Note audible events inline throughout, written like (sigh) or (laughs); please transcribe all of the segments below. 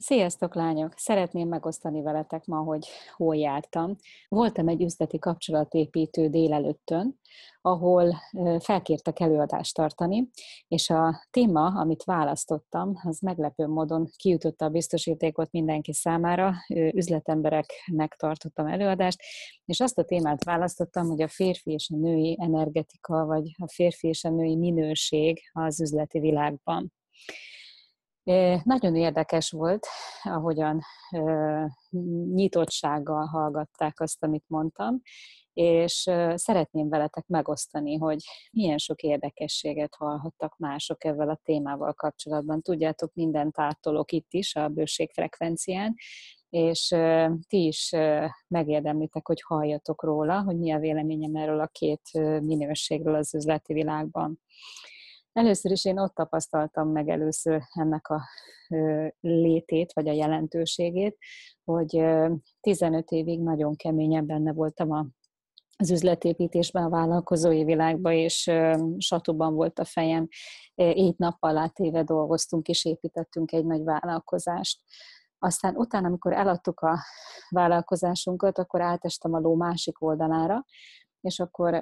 Sziasztok, lányok! Szeretném megosztani veletek ma, hogy hol jártam. Voltam egy üzleti kapcsolatépítő délelőttön, ahol felkértek előadást tartani, és a téma, amit választottam, az meglepő módon kiütötte a biztosítékot mindenki számára. Üzletembereknek tartottam előadást, és azt a témát választottam, hogy a férfi és a női energetika, vagy a férfi és a női minőség az üzleti világban. Nagyon érdekes volt, ahogyan nyitottsággal hallgatták azt, amit mondtam, és szeretném veletek megosztani, hogy milyen sok érdekességet hallhattak mások ezzel a témával kapcsolatban. Tudjátok, mindent átolok itt is a bőségfrekvencián, és ti is megérdemlitek, hogy halljatok róla, hogy mi a véleményem erről a két minőségről az üzleti világban. Először is én ott tapasztaltam meg először ennek a létét, vagy a jelentőségét, hogy 15 évig nagyon keményen benne voltam az üzletépítésben, a vállalkozói világban, és satuban volt a fejem. Így nappal átéve dolgoztunk, és építettünk egy nagy vállalkozást. Aztán utána, amikor eladtuk a vállalkozásunkat, akkor átestem a ló másik oldalára, és akkor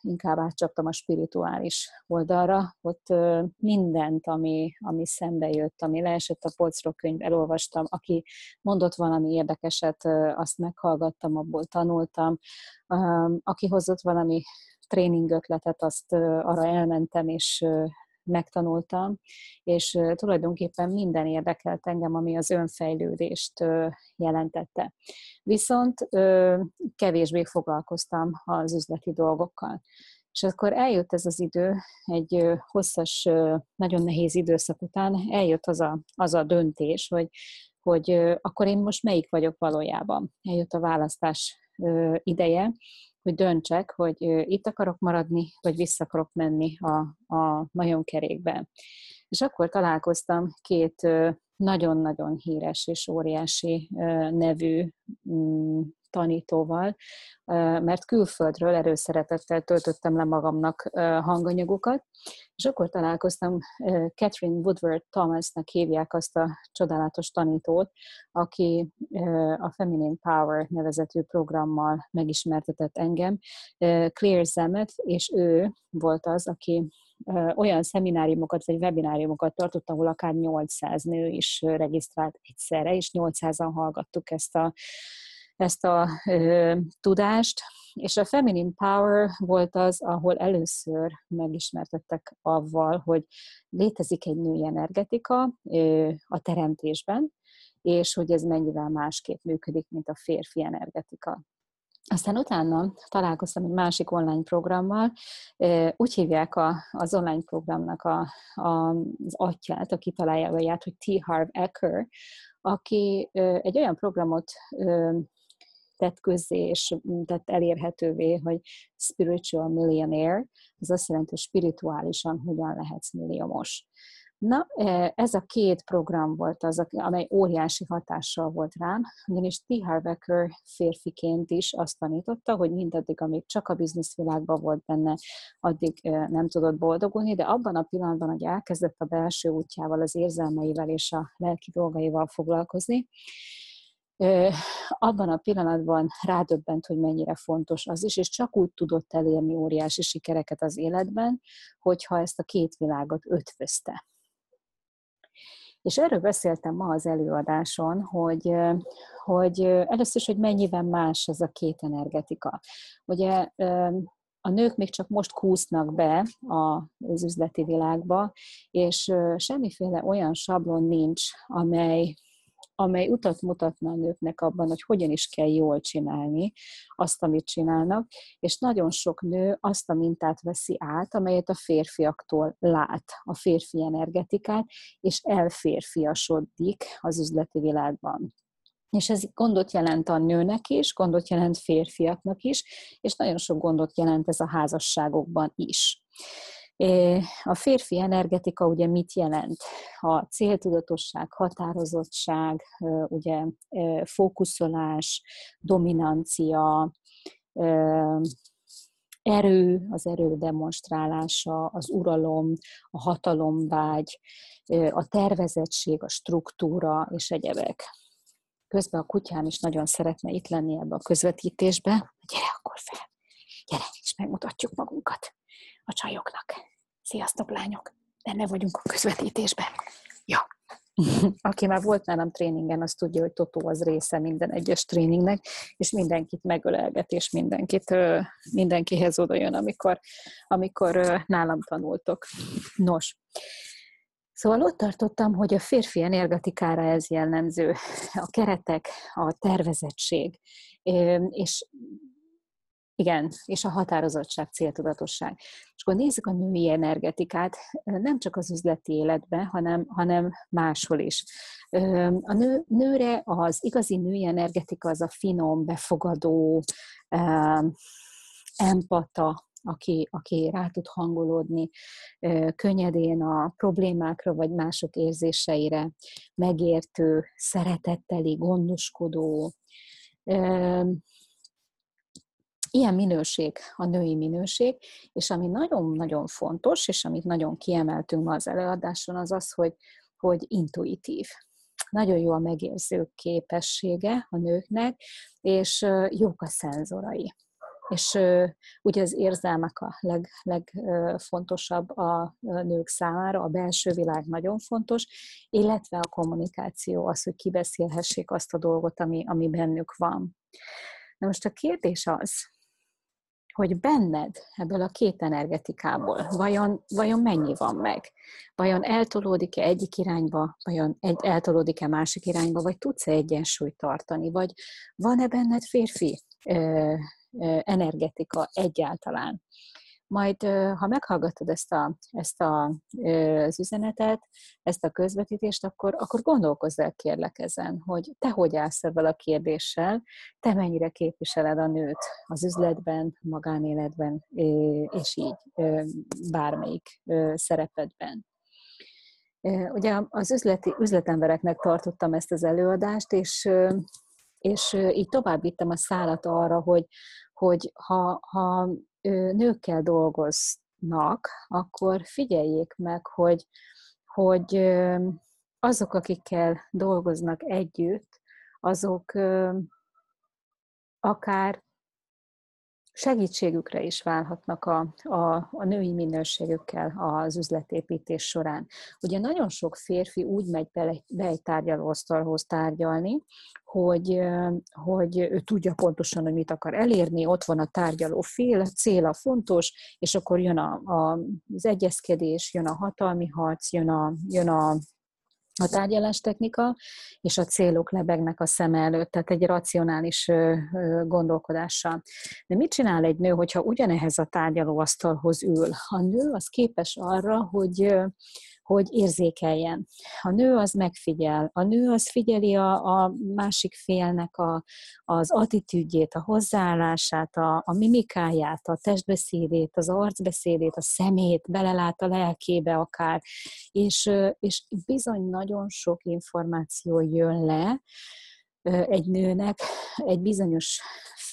inkább átcsaptam a spirituális oldalra, ott uh, mindent, ami, ami szembe jött, ami leesett a polcról könyv, elolvastam, aki mondott valami érdekeset, azt meghallgattam, abból tanultam, aki hozott valami tréningötletet, azt uh, arra elmentem, és megtanultam, és tulajdonképpen minden érdekelt engem, ami az önfejlődést jelentette. Viszont kevésbé foglalkoztam az üzleti dolgokkal. És akkor eljött ez az idő, egy hosszas, nagyon nehéz időszak után eljött az a, az a döntés, hogy, hogy akkor én most melyik vagyok valójában. Eljött a választás ideje, hogy döntsek, hogy itt akarok maradni, vagy vissza akarok menni a, a majomkerékbe. És akkor találkoztam két nagyon-nagyon híres és óriási nevű mm, tanítóval, mert külföldről erőszeretettel töltöttem le magamnak hanganyagokat, és akkor találkoztam Catherine Woodward Thomasnak hívják azt a csodálatos tanítót, aki a Feminine Power nevezetű programmal megismertetett engem, Claire Zemet, és ő volt az, aki olyan szemináriumokat vagy webináriumokat tartott, ahol akár 800 nő is regisztrált egyszerre, és 800-an hallgattuk ezt a ezt a ö, tudást, és a Feminine Power volt az, ahol először megismertettek avval, hogy létezik egy női energetika ö, a teremtésben, és hogy ez mennyivel másképp működik, mint a férfi energetika. Aztán utána találkoztam egy másik online programmal, úgy hívják a, az online programnak a, a, az atyát, aki találja hogy T. Harv Ecker, aki egy olyan programot tett közzé és tett elérhetővé, hogy spiritual millionaire, ez azt jelenti, hogy spirituálisan hogyan lehetsz milliómos. Na, e, ez a két program volt az, amely óriási hatással volt rám, ugyanis T. Harbecker férfiként is azt tanította, hogy mindaddig, amíg csak a bizniszvilágban volt benne, addig e, nem tudott boldogulni, de abban a pillanatban, hogy elkezdett a belső útjával, az érzelmeivel és a lelki dolgaival foglalkozni, abban a pillanatban rádöbbent, hogy mennyire fontos az is, és csak úgy tudott elérni óriási sikereket az életben, hogyha ezt a két világot ötvözte. És erről beszéltem ma az előadáson, hogy, hogy először is, hogy mennyiben más ez a két energetika. Ugye a nők még csak most kúsznak be az üzleti világba, és semmiféle olyan sablon nincs, amely amely utat mutatna a nőknek abban, hogy hogyan is kell jól csinálni azt, amit csinálnak, és nagyon sok nő azt a mintát veszi át, amelyet a férfiaktól lát, a férfi energetikát, és elférfiasodik az üzleti világban. És ez gondot jelent a nőnek is, gondot jelent férfiaknak is, és nagyon sok gondot jelent ez a házasságokban is. A férfi energetika ugye mit jelent? A céltudatosság, határozottság, ugye fókuszolás, dominancia, erő, az erő demonstrálása, az uralom, a hatalomvágy, a tervezettség, a struktúra és egyebek. Közben a kutyám is nagyon szeretne itt lenni ebbe a közvetítésbe. Gyere akkor fel, gyere, és megmutatjuk magunkat a csajoknak. Sziasztok, lányok! Benne vagyunk a közvetítésben. Ja. (laughs) Aki már volt nálam tréningen, az tudja, hogy Totó az része minden egyes tréningnek, és mindenkit megölelget, és mindenkit, mindenkihez oda jön, amikor, amikor nálam tanultok. Nos, Szóval ott tartottam, hogy a férfi energetikára ez jellemző, a keretek, a tervezettség, és igen, és a határozottság, céltudatosság. És akkor nézzük a női energetikát, nem csak az üzleti életben, hanem, hanem máshol is. A nő, nőre az igazi női energetika az a finom, befogadó, empata, aki, aki rá tud hangolódni könnyedén a problémákra vagy mások érzéseire, megértő, szeretetteli, gondoskodó. Ilyen minőség a női minőség, és ami nagyon-nagyon fontos, és amit nagyon kiemeltünk ma az előadáson, az az, hogy, hogy intuitív nagyon jó a megérző képessége a nőknek, és jók a szenzorai és ugye az érzelmek a leg, legfontosabb a nők számára, a belső világ nagyon fontos, illetve a kommunikáció, az, hogy kibeszélhessék azt a dolgot, ami, ami bennük van. Na most a kérdés az, hogy benned ebből a két energetikából vajon, vajon mennyi van meg? Vajon eltolódik-e egyik irányba, vajon egy, eltolódik-e másik irányba, vagy tudsz-e egyensúlyt tartani, vagy van-e benned férfi energetika egyáltalán. Majd, ha meghallgatod ezt, a, ezt a, az üzenetet, ezt a közvetítést, akkor, akkor gondolkozz el kérlek ezen, hogy te hogy állsz ebben a kérdéssel, te mennyire képviseled a nőt az üzletben, magánéletben, és így bármelyik szerepedben. Ugye az üzleti, üzletembereknek tartottam ezt az előadást, és és így tovább vittem a szállat arra, hogy, hogy ha, ha nőkkel dolgoznak, akkor figyeljék meg, hogy, hogy azok, akikkel dolgoznak együtt, azok akár segítségükre is válhatnak a, a, a női minőségükkel az üzletépítés során. Ugye nagyon sok férfi úgy megy be, be egy tárgyalóasztalhoz tárgyalni, hogy, hogy ő tudja pontosan, hogy mit akar elérni, ott van a tárgyaló fél, cél a fontos, és akkor jön a, a, az egyezkedés, jön a hatalmi harc, jön a, jön a a tárgyalás technika, és a célok lebegnek a szem előtt, tehát egy racionális gondolkodással. De mit csinál egy nő, hogyha ugyanehhez a tárgyalóasztalhoz ül? A nő az képes arra, hogy hogy érzékeljen. A nő az megfigyel, a nő az figyeli a, a másik félnek a, az attitűdjét, a hozzáállását, a, a mimikáját, a testbeszédét, az arcbeszédét, a szemét, belelát a lelkébe akár, és, és bizony nagyon sok információ jön le egy nőnek egy bizonyos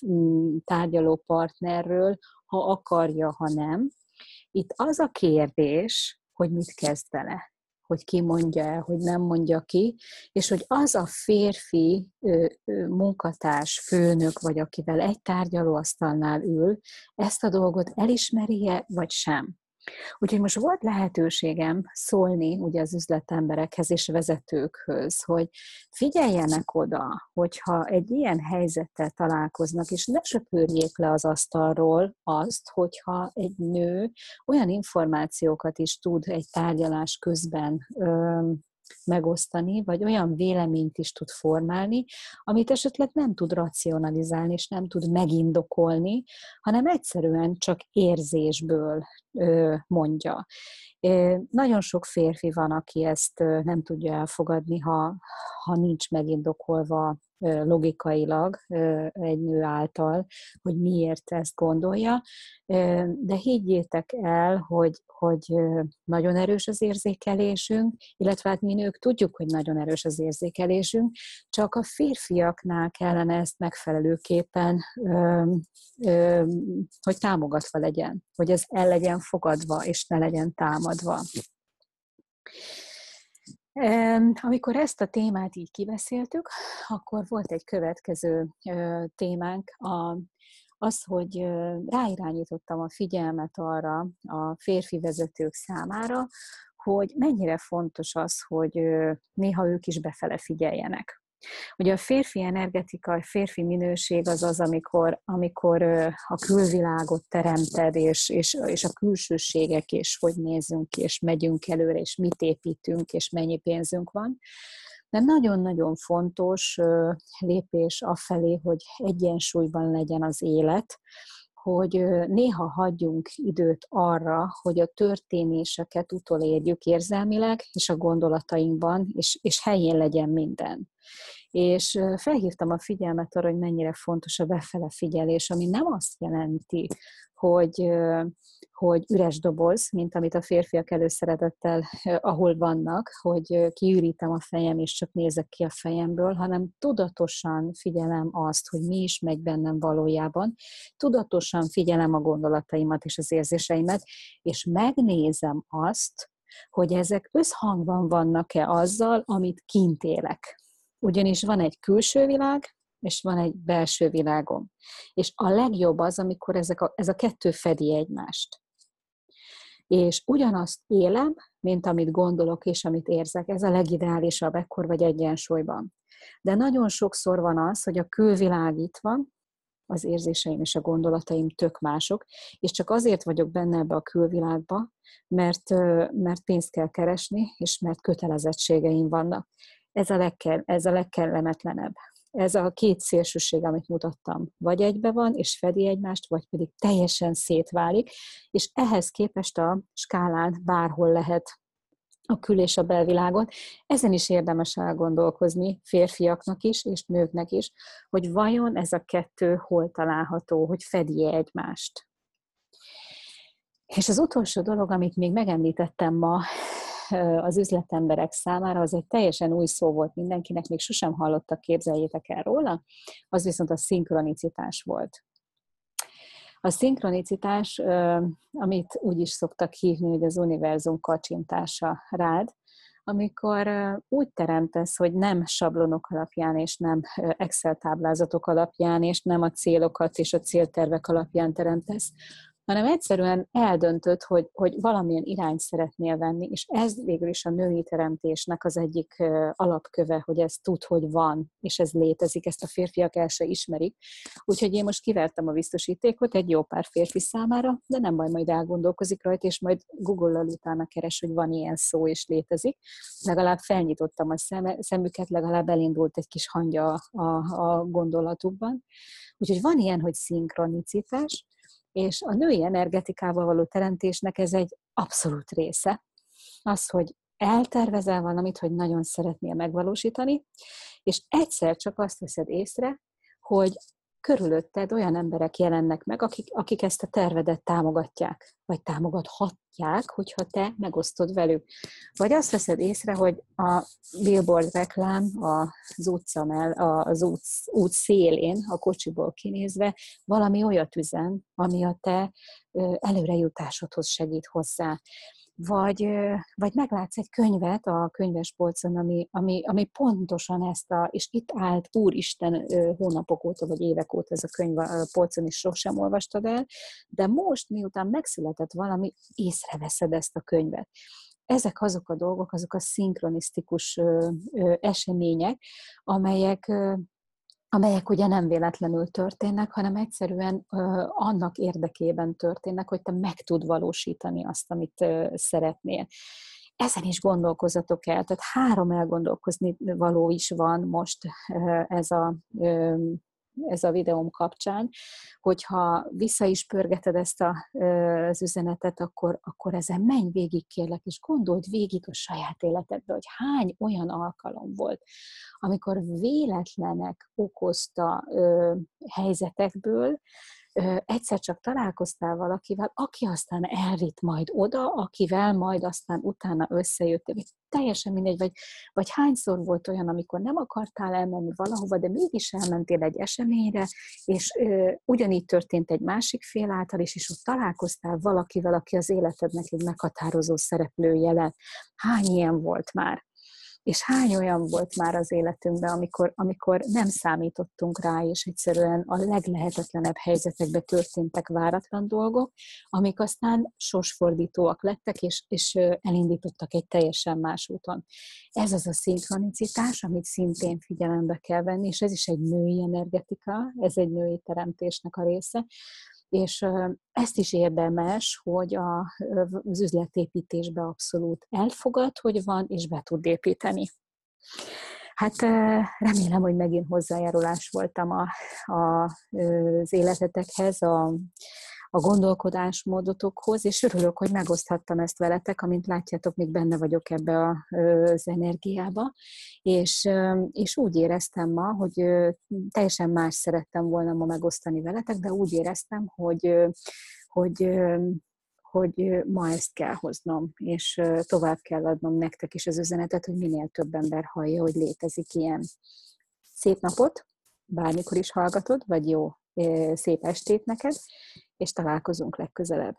mm, tárgyaló partnerről, ha akarja, ha nem. Itt az a kérdés, hogy mit kezd vele, hogy ki mondja el, hogy nem mondja ki, és hogy az a férfi munkatárs, főnök, vagy akivel egy tárgyalóasztalnál ül, ezt a dolgot elismerje, vagy sem. Úgyhogy most volt lehetőségem szólni ugye az üzletemberekhez és vezetőkhöz, hogy figyeljenek oda, hogyha egy ilyen helyzettel találkoznak, és ne söpörjék le az asztalról azt, hogyha egy nő olyan információkat is tud egy tárgyalás közben megosztani, vagy olyan véleményt is tud formálni, amit esetleg nem tud racionalizálni, és nem tud megindokolni, hanem egyszerűen csak érzésből mondja. Nagyon sok férfi van, aki ezt nem tudja elfogadni, ha, ha nincs megindokolva logikailag egy nő által, hogy miért ezt gondolja, de higgyétek el, hogy, hogy nagyon erős az érzékelésünk, illetve hát mi nők tudjuk, hogy nagyon erős az érzékelésünk, csak a férfiaknál kellene ezt megfelelőképpen, hogy támogatva legyen, hogy ez el legyen fogadva, és ne legyen támadva. Amikor ezt a témát így kibeszéltük, akkor volt egy következő témánk, az, hogy ráirányítottam a figyelmet arra a férfi vezetők számára, hogy mennyire fontos az, hogy néha ők is befele figyeljenek. Ugye a férfi energetika, a férfi minőség az az, amikor, amikor a külvilágot teremted, és, és, és a külsőségek, és hogy nézzünk, és megyünk előre, és mit építünk, és mennyi pénzünk van. De nagyon-nagyon fontos lépés afelé, hogy egyensúlyban legyen az élet, hogy néha hagyjunk időt arra, hogy a történéseket utolérjük érzelmileg, és a gondolatainkban, és, és helyén legyen minden. És felhívtam a figyelmet arra, hogy mennyire fontos a befele figyelés, ami nem azt jelenti, hogy, hogy üres doboz, mint amit a férfiak előszeretettel, ahol vannak, hogy kiürítem a fejem, és csak nézek ki a fejemből, hanem tudatosan figyelem azt, hogy mi is megy bennem valójában, tudatosan figyelem a gondolataimat és az érzéseimet, és megnézem azt, hogy ezek összhangban vannak-e azzal, amit kint élek. Ugyanis van egy külső világ, és van egy belső világom. És a legjobb az, amikor ezek a, ez a kettő fedi egymást. És ugyanazt élem, mint amit gondolok és amit érzek. Ez a legideálisabb, ekkor vagy egyensúlyban. De nagyon sokszor van az, hogy a külvilág itt van, az érzéseim és a gondolataim tök mások, és csak azért vagyok benne ebbe a külvilágba, mert, mert pénzt kell keresni, és mert kötelezettségeim vannak. Ez a, legkel, ez a legkellemetlenebb ez a két szélsőség, amit mutattam, vagy egybe van, és fedi egymást, vagy pedig teljesen szétválik, és ehhez képest a skálán bárhol lehet a kül- és a belvilágot. Ezen is érdemes elgondolkozni férfiaknak is, és nőknek is, hogy vajon ez a kettő hol található, hogy fedi egymást. És az utolsó dolog, amit még megemlítettem ma, az üzletemberek számára az egy teljesen új szó volt mindenkinek, még sosem hallottak, képzeljétek el róla, az viszont a szinkronicitás volt. A szinkronicitás, amit úgy is szoktak hívni, hogy az univerzum kacsintása rád, amikor úgy teremtesz, hogy nem sablonok alapján, és nem Excel táblázatok alapján, és nem a célokat és a céltervek alapján teremtesz, hanem egyszerűen eldöntött, hogy, hogy valamilyen irányt szeretnél venni, és ez végül is a női teremtésnek az egyik alapköve, hogy ez tud, hogy van, és ez létezik, ezt a férfiak el se ismerik. Úgyhogy én most kivertem a biztosítékot egy jó pár férfi számára, de nem baj, majd elgondolkozik rajta, és majd Google-lal utána keres, hogy van ilyen szó, és létezik. Legalább felnyitottam a szemüket, legalább elindult egy kis hangja a, a, a gondolatukban. Úgyhogy van ilyen, hogy szinkronicitás, és a női energetikával való teremtésnek ez egy abszolút része. Az, hogy eltervezel valamit, hogy nagyon szeretnél megvalósítani, és egyszer csak azt veszed észre, hogy körülötted olyan emberek jelennek meg, akik, akik ezt a tervedet támogatják, vagy támogathatják, hogyha te megosztod velük. Vagy azt veszed észre, hogy a billboard reklám az utca mell, az út, út szélén, a kocsiból kinézve valami olyat üzen, ami a te előrejutásodhoz segít hozzá vagy, vagy meglátsz egy könyvet a könyvespolcon, ami, ami, ami pontosan ezt a, és itt állt Úristen hónapok óta, vagy évek óta ez a könyv a polcon, is sosem olvastad el, de most, miután megszületett valami, észreveszed ezt a könyvet ezek azok a dolgok, azok a szinkronisztikus események, amelyek amelyek ugye nem véletlenül történnek, hanem egyszerűen ö, annak érdekében történnek, hogy te meg tud valósítani azt, amit ö, szeretnél. Ezen is gondolkozatok el, tehát három elgondolkozni való is van most ö, ez a ö, ez a videóm kapcsán, hogyha vissza is pörgeted ezt a, az üzenetet, akkor, akkor ezen menj végig, kérlek, és gondold végig a saját életedbe, hogy hány olyan alkalom volt, amikor véletlenek okozta ö, helyzetekből, egyszer csak találkoztál valakivel, aki aztán elvitt majd oda, akivel majd aztán utána összejöttél. Teljesen mindegy, vagy, vagy hányszor volt olyan, amikor nem akartál elmenni valahova, de mégis elmentél egy eseményre, és ö, ugyanígy történt egy másik fél által is, és ott találkoztál valakivel, aki az életednek egy meghatározó szereplője lett. Hány ilyen volt már? És hány olyan volt már az életünkben, amikor, amikor nem számítottunk rá, és egyszerűen a leglehetetlenebb helyzetekbe történtek váratlan dolgok, amik aztán sorsfordítóak lettek, és, és elindítottak egy teljesen más úton. Ez az a szinkronicitás, amit szintén figyelembe kell venni, és ez is egy női energetika, ez egy női teremtésnek a része, és ezt is érdemes, hogy az üzletépítésbe abszolút elfogad, hogy van, és be tud építeni. Hát remélem, hogy megint hozzájárulás voltam a, a, az életetekhez, a, a gondolkodásmódotokhoz, és örülök, hogy megoszthattam ezt veletek, amint látjátok, még benne vagyok ebbe az energiába, és, és úgy éreztem ma, hogy teljesen más szerettem volna ma megosztani veletek, de úgy éreztem, hogy, hogy hogy ma ezt kell hoznom, és tovább kell adnom nektek is az üzenetet, hogy minél több ember hallja, hogy létezik ilyen. Szép napot, bármikor is hallgatod, vagy jó szép estét neked, és találkozunk legközelebb.